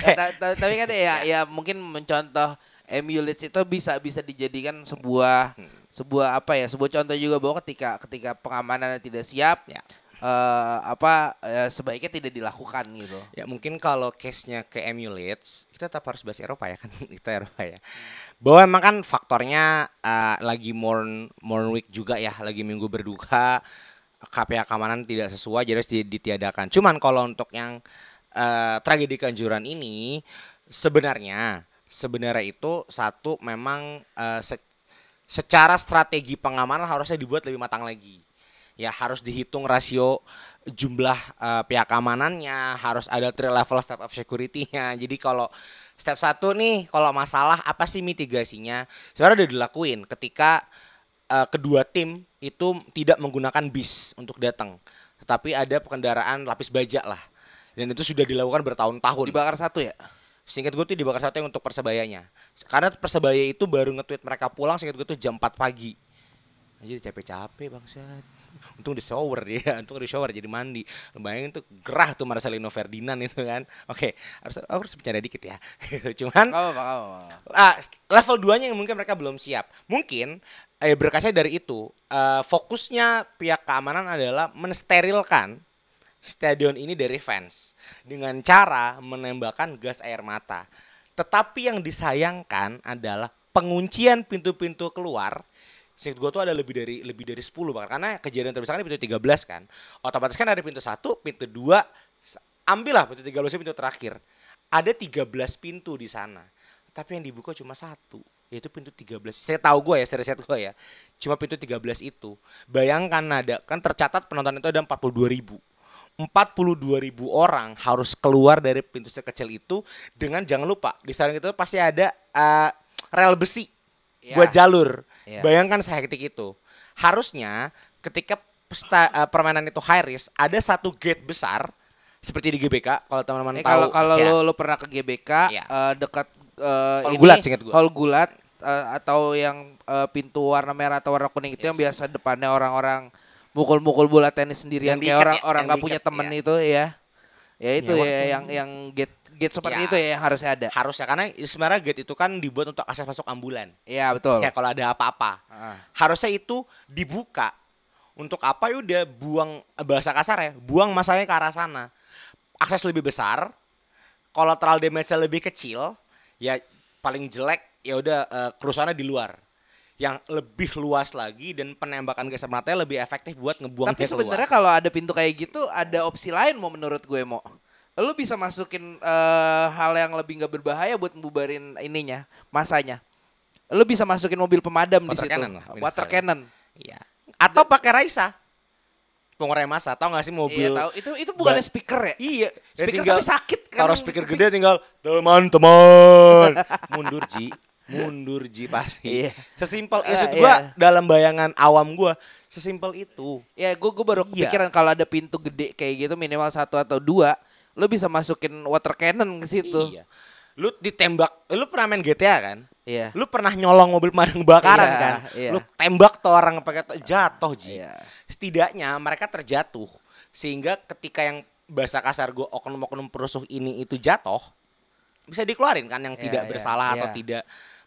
Ta- ta- Tapi kan ya ya mungkin mencontoh MU Leeds itu bisa bisa dijadikan sebuah sebuah apa ya sebuah contoh juga bahwa ketika ketika pengamanan tidak siap Ya. eh, apa eh, sebaiknya tidak dilakukan gitu. Ya mungkin kalau case-nya ke MU Leeds, kita tetap harus bahas Eropa ya kan, kita Eropa ya. Bahwa emang kan faktornya eh, lagi morn morn week juga ya, lagi minggu berduka, KPA keamanan tidak sesuai jadi harus di- ditiadakan. Cuman kalau untuk yang eh, tragedi Kanjuran ini sebenarnya sebenarnya itu satu memang se- secara strategi pengamanan harusnya dibuat lebih matang lagi. Ya harus dihitung rasio jumlah eh, pihak keamanannya, harus ada three level step of security-nya. Jadi kalau step satu nih, kalau masalah apa sih mitigasinya? Sebenarnya udah dilakuin ketika eh, kedua tim itu tidak menggunakan bis untuk datang, tetapi ada kendaraan lapis baja lah. Dan itu sudah dilakukan bertahun-tahun. Dibakar satu ya? Singkat gue tuh dibakar satu yang untuk persebayanya. Karena persebaya itu baru nge-tweet mereka pulang singkat gue tuh jam 4 pagi. Anjir capek-capek bangsat. Untung di shower dia, untung di shower jadi mandi. Bayangin tuh gerah tuh Marcelino Ferdinand itu kan. Oke, harus aku harus bercanda dikit ya. Cuman apa-apa, gak apa-apa. ah, level 2-nya yang mungkin mereka belum siap. Mungkin eh, berkaca dari itu, eh, fokusnya pihak keamanan adalah mensterilkan stadion ini dari fans dengan cara menembakkan gas air mata. Tetapi yang disayangkan adalah penguncian pintu-pintu keluar Singkat gue tuh ada lebih dari lebih dari 10 bahkan karena kejadian terbesar kan di pintu 13 kan. Otomatis kan ada pintu 1, pintu 2, s- ambillah pintu 13 itu pintu terakhir. Ada 13 pintu di sana. Tapi yang dibuka cuma satu, yaitu pintu 13. Saya tahu gue ya, saya gue ya. Cuma pintu 13 itu. Bayangkan ada kan tercatat penonton itu ada 42 ribu. 42 ribu orang harus keluar dari pintu sekecil itu dengan jangan lupa di samping itu pasti ada eh, rel besi Ya. buat jalur. Ya. Bayangkan sehektik itu. Harusnya ketika pesta, eh, permainan itu high risk ada satu gate besar seperti di GBK kalau teman-teman Eh, tahu. kalau kalau ya. lu, lu pernah ke GBK Iya. eh, dekat Hall ini, Gulat, seingat gua. Hall Gulat eh, atau yang eh, pintu warna merah atau warna kuning itu yang biasa depannya orang-orang mukul-mukul bola tenis sendirian Yang kayak orang ya, orang nggak punya temen iya. itu ya. Ya itu ya tuh. yang yang gate gate seperti Ya. itu ya yang harusnya ada. Harusnya karena sebenarnya gate itu kan dibuat untuk akses masuk ambulan. Iya betul. Ya kalau ada apa-apa. Ah. Harusnya itu dibuka. Untuk apa ya udah buang eh, bahasa kasar ya, buang masanya ke arah sana. Akses lebih besar, collateral damage-nya lebih kecil, ya paling jelek ya udah eh, kerusuhannya di luar. Yang lebih luas lagi dan penembakan gas matanya lebih efektif buat ngebuang Tapi dia keluar. sebenarnya kalau ada pintu kayak gitu ada opsi lain mau menurut gue mau. Lu bisa masukin eh, hal yang lebih nggak berbahaya buat membubarin ininya, masanya. Lu bisa masukin mobil pemadam di Water situ. cannon lah, Water cannon. Iya. Atau pakai Raisa. Pengurai masa, tau gak sih mobil? Iya tahu. Itu itu bukannya Ba- speaker ya? Iya, ya Speaker tinggal tapi sakit kan. Taruh speaker gede tinggal teman-teman. Mundur Ji, mundur Ji pasti. Iya. Sesimpel Eh, maksud gua iya. dalam bayangan awam gua, sesimpel itu. Ya gue gue baru Iya. kepikiran kalau ada pintu gede kayak gitu minimal satu atau dua, lu bisa masukin water cannon ke situ. Iya. Lu ditembak, lu pernah main GTA kan? Iya. Lu pernah nyolong mobil pemadam kebakaran Iya, kan? iya. Lu tembak tuh orang pakai jatuh Ji. Iya. Setidaknya mereka terjatuh sehingga ketika yang bahasa kasar gua oknum-oknum perusuh ini itu jatuh bisa dikeluarin kan yang Iya, tidak iya, bersalah atau iya. tidak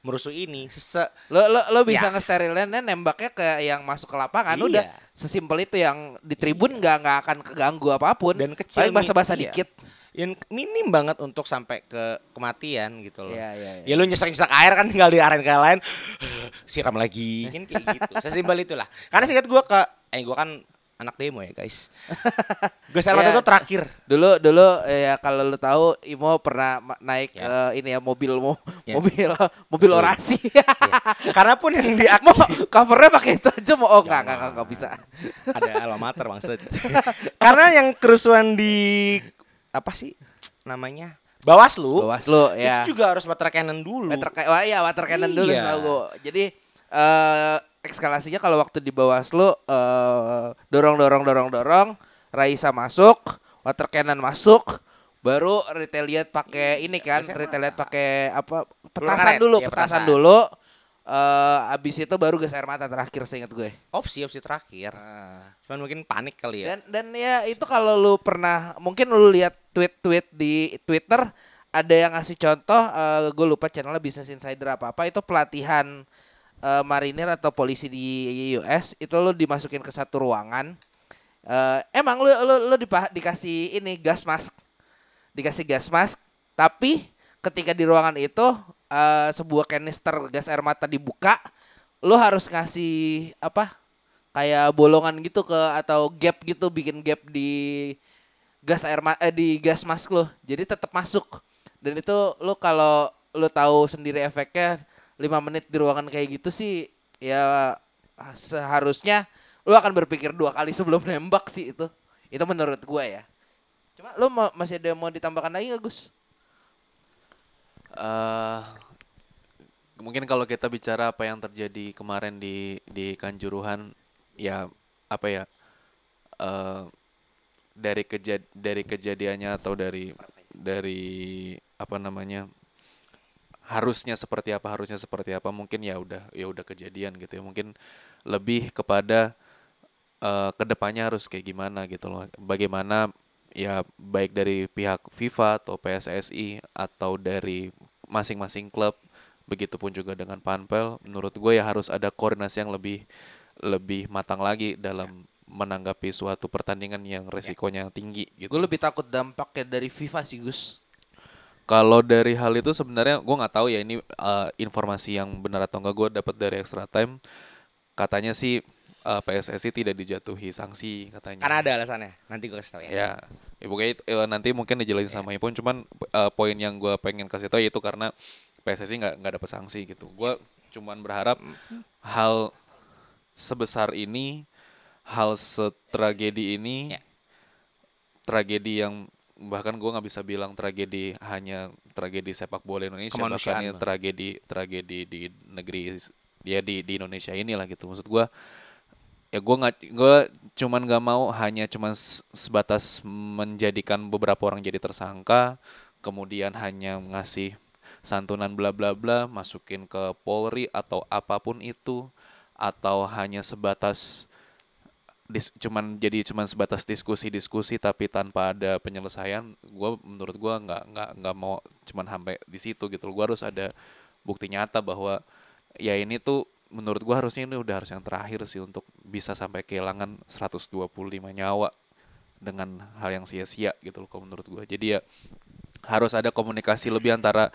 merusuh ini. Se Lo lo lo bisa Ya. ngesterilin nembaknya ke yang masuk ke lapangan Iya. udah sesimpel itu yang di tribun nggak nggak akan keganggu apa pun Dan kecil paling basa-basa iya. dikit yang minim banget untuk sampai ke kematian gitu loh. Iya, iya, iya. Ya lu nyesek-nyesek air kan tinggal ke yang lain, siram lagi, kan kayak gitu. Sesimpel itulah. Karena singkat gua ke eh gua kan anak demo ya, guys. Gas air mata Ya. itu terakhir. dulu dulu ya kalau lu tahu Imo pernah naik Ya. eh, ini ya mobil mo Ya. mobil mobil orasi Karena pun yang di aksi covernya pakai itu aja mau oh nggak nggak nggak nggak bisa ada alma mater maksud. Karena yang kerusuhan di apa sih namanya? Bawaslu. Bawaslu ya Itu juga harus water cannon dulu. water wah iya water cannon dulu Iya. setahu gua jadi eh eskalasinya kalau waktu di Bawaslu eh dorong dorong dorong dorong Raisa masuk water cannon masuk baru retaliate pakai ini kan Gas air retaliate pakai apa petasan dulu iya, petasan petasan. dulu eh abis itu baru gas air mata terakhir seingat gue Opsi opsi terakhir. Cuman mungkin panik kali ya. dan dan ya itu kalau lu pernah mungkin lu lihat tweet-tweet di Twitter ada yang ngasih contoh gue lupa channelnya Business Insider apa apa itu pelatihan eh, marinir atau polisi di US itu lu dimasukin ke satu ruangan Eh, emang lu lu lu dipa- dikasih ini gas mask. Dikasih gas mask tapi ketika di ruangan itu eh, sebuah kanister gas air mata dibuka lu harus ngasih apa kayak bolongan gitu ke atau gap gitu bikin gap di gas air ma- eh, di gas mask lo. Jadi tetap masuk. Dan itu lu kalau lu tahu sendiri efeknya lima menit di ruangan kayak gitu sih ya seharusnya lu akan berpikir dua kali sebelum nembak sih itu. Itu menurut gua ya. Cuma lu mau, masih ada yang mau ditambahkan lagi gak Gus? Eh mungkin kalau kita bicara apa yang terjadi kemarin di di Kanjuruhan ya apa ya eh dari kejad dari kejadiannya atau dari dari apa namanya harusnya seperti apa harusnya seperti apa mungkin ya udah ya udah kejadian gitu ya. Mungkin lebih kepada eh ke depannya harus kayak gimana gitu loh. Bagaimana ya baik dari pihak FIFA atau PSSI atau dari masing-masing klub begitupun juga dengan Panpel menurut gue ya harus ada koordinasi yang lebih lebih matang lagi dalam menanggapi suatu pertandingan yang resikonya tinggi gitu. gue lebih takut dampaknya dari FIFA sih Gus Kalau dari hal itu sebenarnya gue nggak tahu ya ini uh, informasi yang benar atau enggak gue dapat dari extra time. Katanya sih uh, PSSI tidak dijatuhi sanksi katanya. Karena ada alasannya. Nanti gue kasih tau ya. Ya, ya pokoknya itu, eh, nanti mungkin dijelasin sama Ipun. Cuman uh, poin yang gue pengen kasih tahu yaitu karena PSSI nggak nggak dapat sanksi gitu. Gue cuman berharap hal sebesar ini, hal setragedi ini, Ya. tragedi yang bahkan gue nggak bisa bilang tragedi hanya tragedi sepak bola Indonesia bahkan lah. tragedi tragedi di negeri ya di di Indonesia inilah gitu maksud gue ya gue nggak gue cuman nggak mau hanya cuman sebatas menjadikan beberapa orang jadi tersangka kemudian hanya ngasih santunan bla bla bla masukin ke Polri atau apa pun itu atau hanya sebatas dis, cuman jadi cuman sebatas diskusi-diskusi tapi tanpa ada penyelesaian gua menurut gua nggak nggak nggak mau cuman sampai di situ gitu gua harus ada bukti nyata bahwa ya ini tuh menurut gua harusnya ini udah harus yang terakhir sih untuk bisa sampai kehilangan 125 nyawa dengan hal yang sia-sia gitu loh kalau menurut gua. Jadi ya harus ada komunikasi lebih antara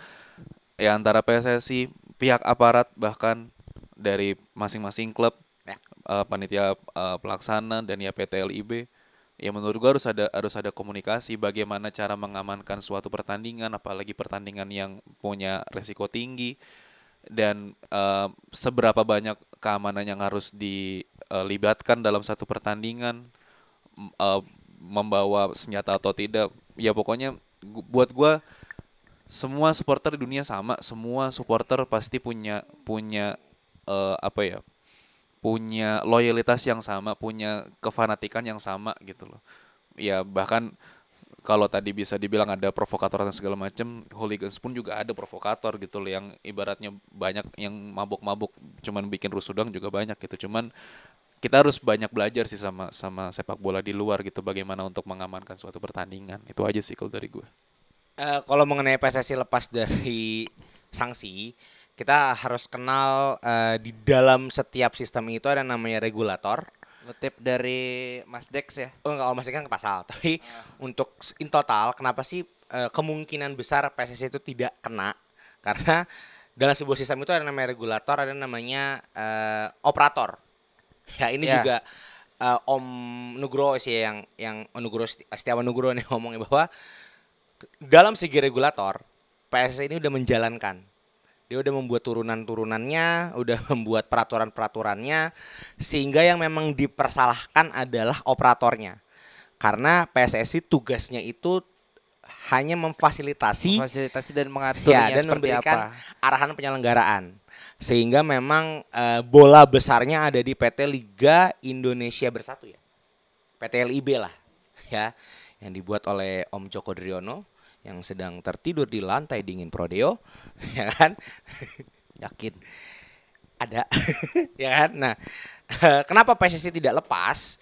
ya antara PSSI pihak aparat bahkan dari masing-masing klub Eh, panitia eh, pelaksana dan ya PT LIB ya menurut gua harus ada harus ada komunikasi bagaimana cara mengamankan suatu pertandingan apalagi pertandingan yang punya resiko tinggi dan eh, seberapa banyak keamanan yang harus dilibatkan dalam satu pertandingan eh, membawa senjata atau tidak. Ya pokoknya buat gua semua supporter di dunia sama semua supporter pasti punya punya eh, apa ya punya loyalitas yang sama punya kefanatikan yang sama gitu loh. Ya bahkan kalau tadi bisa dibilang ada provokator dan segala macam hooligans pun juga ada provokator gitu loh yang ibaratnya banyak yang mabuk-mabuk cuman bikin rusuh doang juga banyak gitu. Cuman kita harus banyak belajar sih sama sama sepak bola di luar gitu bagaimana untuk mengamankan suatu pertandingan. Itu aja sih kalau dari gue Eh, kalau mengenai PSSI lepas dari sanksi, kita harus kenal eh, di dalam setiap sistem itu ada namanya regulator. Ngutip dari Mas Dex ya. Oh enggak, oh, maksudnya kan ke pasal. Tapi untuk s- in total, kenapa sih eh, kemungkinan besar PSSI itu tidak kena? Karena dalam sebuah sistem itu ada namanya regulator, ada namanya eh, operator. Ya ini Ya. juga eh, Om Nugroho sih yang yang Seti- Setiawan Nugroho nih ngomongnya bahwa dalam segi regulator PSSI ini udah menjalankan. Dia udah membuat turunan-turunannya, udah membuat peraturan-peraturannya sehingga yang memang dipersalahkan adalah operatornya. Karena PSSI tugasnya itu hanya memfasilitasi Fasilitasi dan mengaturnya ya dan seperti memberikan apa. arahan penyelenggaraan. Sehingga memang eh, bola besarnya ada di PT Liga Indonesia Bersatu ya. PT LIB lah ya yang dibuat oleh Om Joko Driono yang sedang tertidur di lantai dingin Prodeo ya kan? Yakin. ada ya kan? Nah kenapa PSSI tidak lepas?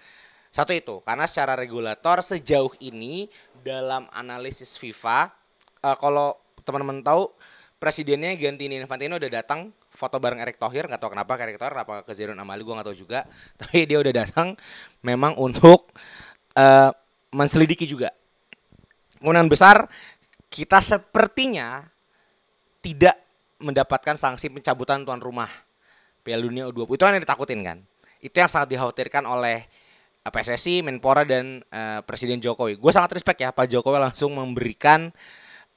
Satu itu karena secara regulator sejauh ini dalam analisis FIFA eh, kalau teman-teman tahu presidennya Gantini Infantino udah datang foto bareng Erick Thohir nggak tahu kenapa ke Erick Thohir apa ke Zairon Amali gue nggak tahu juga. Tapi dia udah datang memang untuk eh, menselidiki juga kemungkinan besar kita sepertinya tidak mendapatkan sanksi pencabutan tuan rumah Piala Dunia U20 itu kan yang ditakutin kan itu yang sangat dikhawatirkan oleh eh, PSSI, Menpora dan eh, Presiden Jokowi. Gue sangat respect ya Pak Jokowi langsung memberikan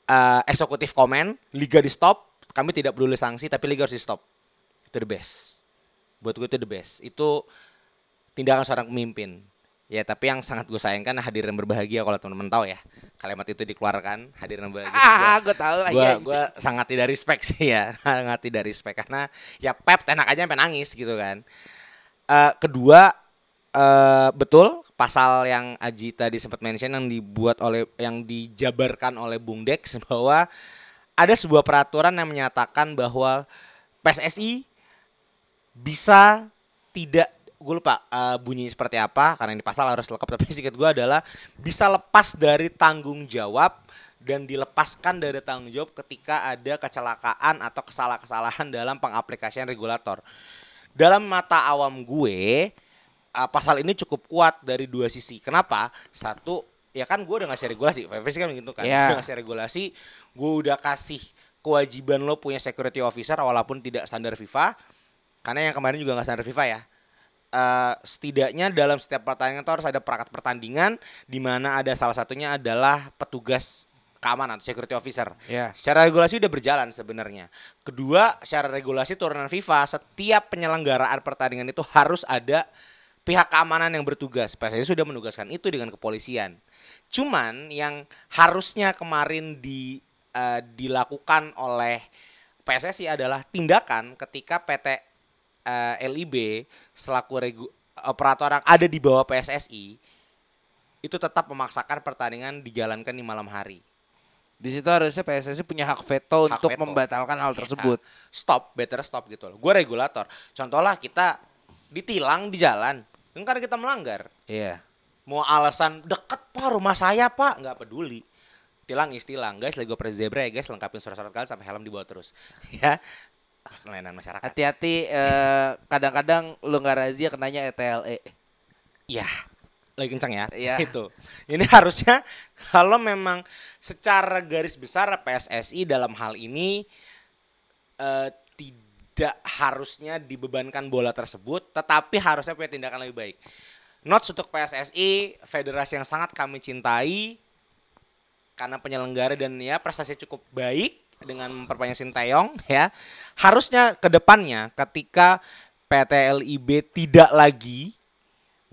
eh, eksekutif komen, liga di stop, kami tidak peduli sanksi tapi liga harus di stop. Itu the best. Buat gue itu the best. Itu tindakan seorang pemimpin. Ya tapi yang sangat gue sayangkan hadirin berbahagia kalau teman-teman tahu ya kalimat itu dikeluarkan hadirin berbahagia. Ah, gue tahu lah gue ya. gue sangat tidak respect sih ya sangat tidak respect karena ya Pep enak aja sampai nangis gitu kan Eh kedua eh betul pasal yang Aji tadi sempat mention yang dibuat oleh yang dijabarkan oleh Bung Dex bahwa ada sebuah peraturan yang menyatakan bahwa PSSI bisa tidak gue lupa eh, bunyi seperti apa karena ini pasal harus lengkap tapi sedikit gue adalah bisa lepas dari tanggung jawab dan dilepaskan dari tanggung jawab ketika ada kecelakaan atau kesalahan-kesalahan dalam pengaplikasian regulator. Dalam mata awam gue, uh, pasal ini cukup kuat dari dua sisi. Kenapa? Satu, ya kan gue udah ngasih regulasi. FFC kan begitu kan. Iya. Udah ngasih regulasi, gue udah kasih kewajiban lo punya security officer walaupun tidak standar FIFA. Karena yang kemarin juga nggak standar FIFA ya. Eh, setidaknya dalam setiap pertandingan itu harus ada perangkat pertandingan di mana ada salah satunya adalah petugas keamanan atau security officer. Ya. Secara regulasi udah berjalan sebenarnya. Kedua, secara regulasi turunan FIFA setiap penyelenggaraan pertandingan itu harus ada pihak keamanan yang bertugas. PSSI sudah menugaskan itu dengan kepolisian. Cuman yang harusnya kemarin di eh, dilakukan oleh PSSI adalah tindakan ketika PT eh, LIB selaku regu, operator yang ada di bawah PSSI itu tetap memaksakan pertandingan dijalankan di malam hari. Di situ harusnya PSSI punya hak veto Hak untuk veto. membatalkan hal tersebut. Nah, stop, better stop gitu loh. Gue regulator. Contoh lah kita ditilang di jalan, Kan karena kita melanggar. Iya. Mau alasan deket pak rumah saya pak nggak peduli. Tilang istilang guys lagi operasi zebra ya guys lengkapin surat-surat kalian sampai helm dibawa terus ya. Layanan masyarakat. Hati-hati eh, kadang-kadang lu nggak razia kenanya E ETLE. Iya, lagi kencang ya. Iya. Itu. Ini harusnya kalau memang secara garis besar PSSI dalam hal ini eh, tidak harusnya dibebankan bola tersebut, tetapi harusnya punya tindakan lebih baik. Notes untuk PSSI, federasi yang sangat kami cintai karena penyelenggara dan ya prestasi cukup baik dengan memperpanjang Sinteyong ya. Harusnya ke depannya ketika PT LIB tidak lagi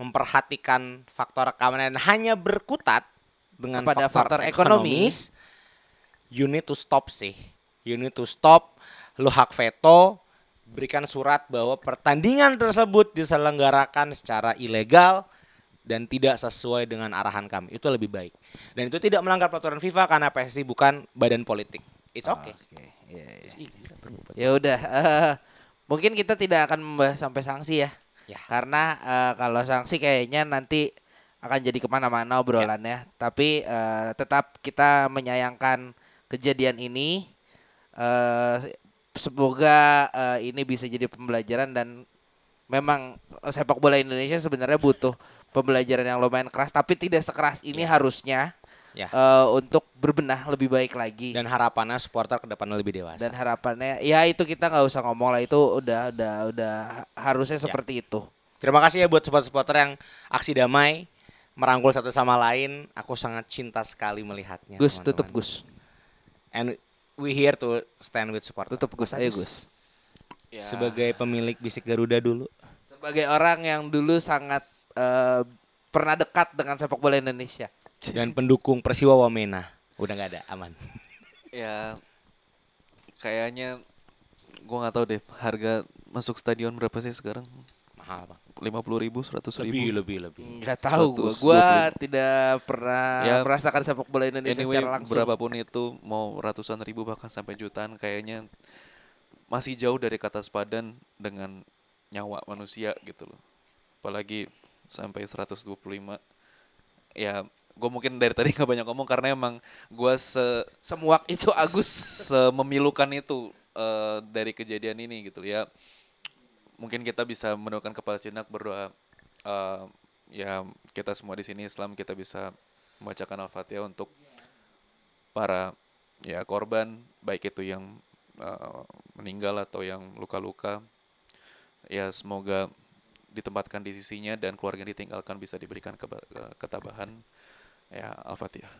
memperhatikan faktor keamanan hanya berkutat dengan Kepada faktor ekonomis, you need to stop sih. You need to stop. Lu hak veto, berikan surat bahwa pertandingan tersebut diselenggarakan secara ilegal dan tidak sesuai dengan arahan kami. Itu lebih baik. Dan itu tidak melanggar peraturan FIFA karena PSSI bukan badan politik. It's okay. Iya, iya. Ih, gila, berbobot. Ya udah, eh, mungkin kita tidak akan membahas sampai sanksi ya. Ya. Karena eh, kalau sanksi kayaknya nanti akan jadi ke mana-mana obrolannya. Tapi eh, tetap kita menyayangkan kejadian ini. Eh, semoga eh, ini bisa jadi pembelajaran dan memang sepak bola Indonesia sebenarnya butuh pembelajaran yang lumayan keras. Tapi tidak sekeras ini harusnya Ya. eh, untuk berbenah lebih baik lagi Dan harapannya supporter ke depannya lebih dewasa. dan harapannya ya itu kita nggak usah ngomong lah itu udah udah udah harusnya Ya. seperti itu Terima kasih ya buat supporter-supporter yang aksi damai merangkul satu sama lain. Aku sangat cinta sekali melihatnya. Gus teman-teman. tutup Gus And we here to stand with supporter. tutup Gus ayo Gus Ya, Sebagai pemilik bisik Garuda dulu. sebagai orang yang dulu sangat eh, pernah dekat dengan sepak bola Indonesia Dan pendukung Persiwa Wamena. Udah nggak ada, aman. ya kayaknya gua nggak tahu deh harga masuk stadion berapa sih sekarang? Mahal bang. lima puluh ribu, seratus Lebih, ribu. lebih, lebih. nggak tahu gua 125. gua tidak pernah Ya, merasakan sepak bola Indonesia Anyway, secara langsung berapapun itu mau ratusan ribu bahkan sampai jutaan kayaknya masih jauh dari kata sepadan dengan nyawa manusia gitu loh. Apalagi sampai 125. Ya, gue mungkin dari tadi nggak banyak ngomong karena emang gue se semuak itu Agus sememilukan itu eh, dari kejadian ini gitu ya. Mungkin kita bisa mendoakan kepala jenak berdoa eh, ya kita semua di sini Islam kita bisa membacakan Al-Fatihah untuk para ya korban baik itu yang eh, meninggal atau yang luka-luka. Ya semoga ditempatkan di sisinya dan keluarga yang ditinggalkan bisa diberikan ketabahan. Ya Al-Fatihah.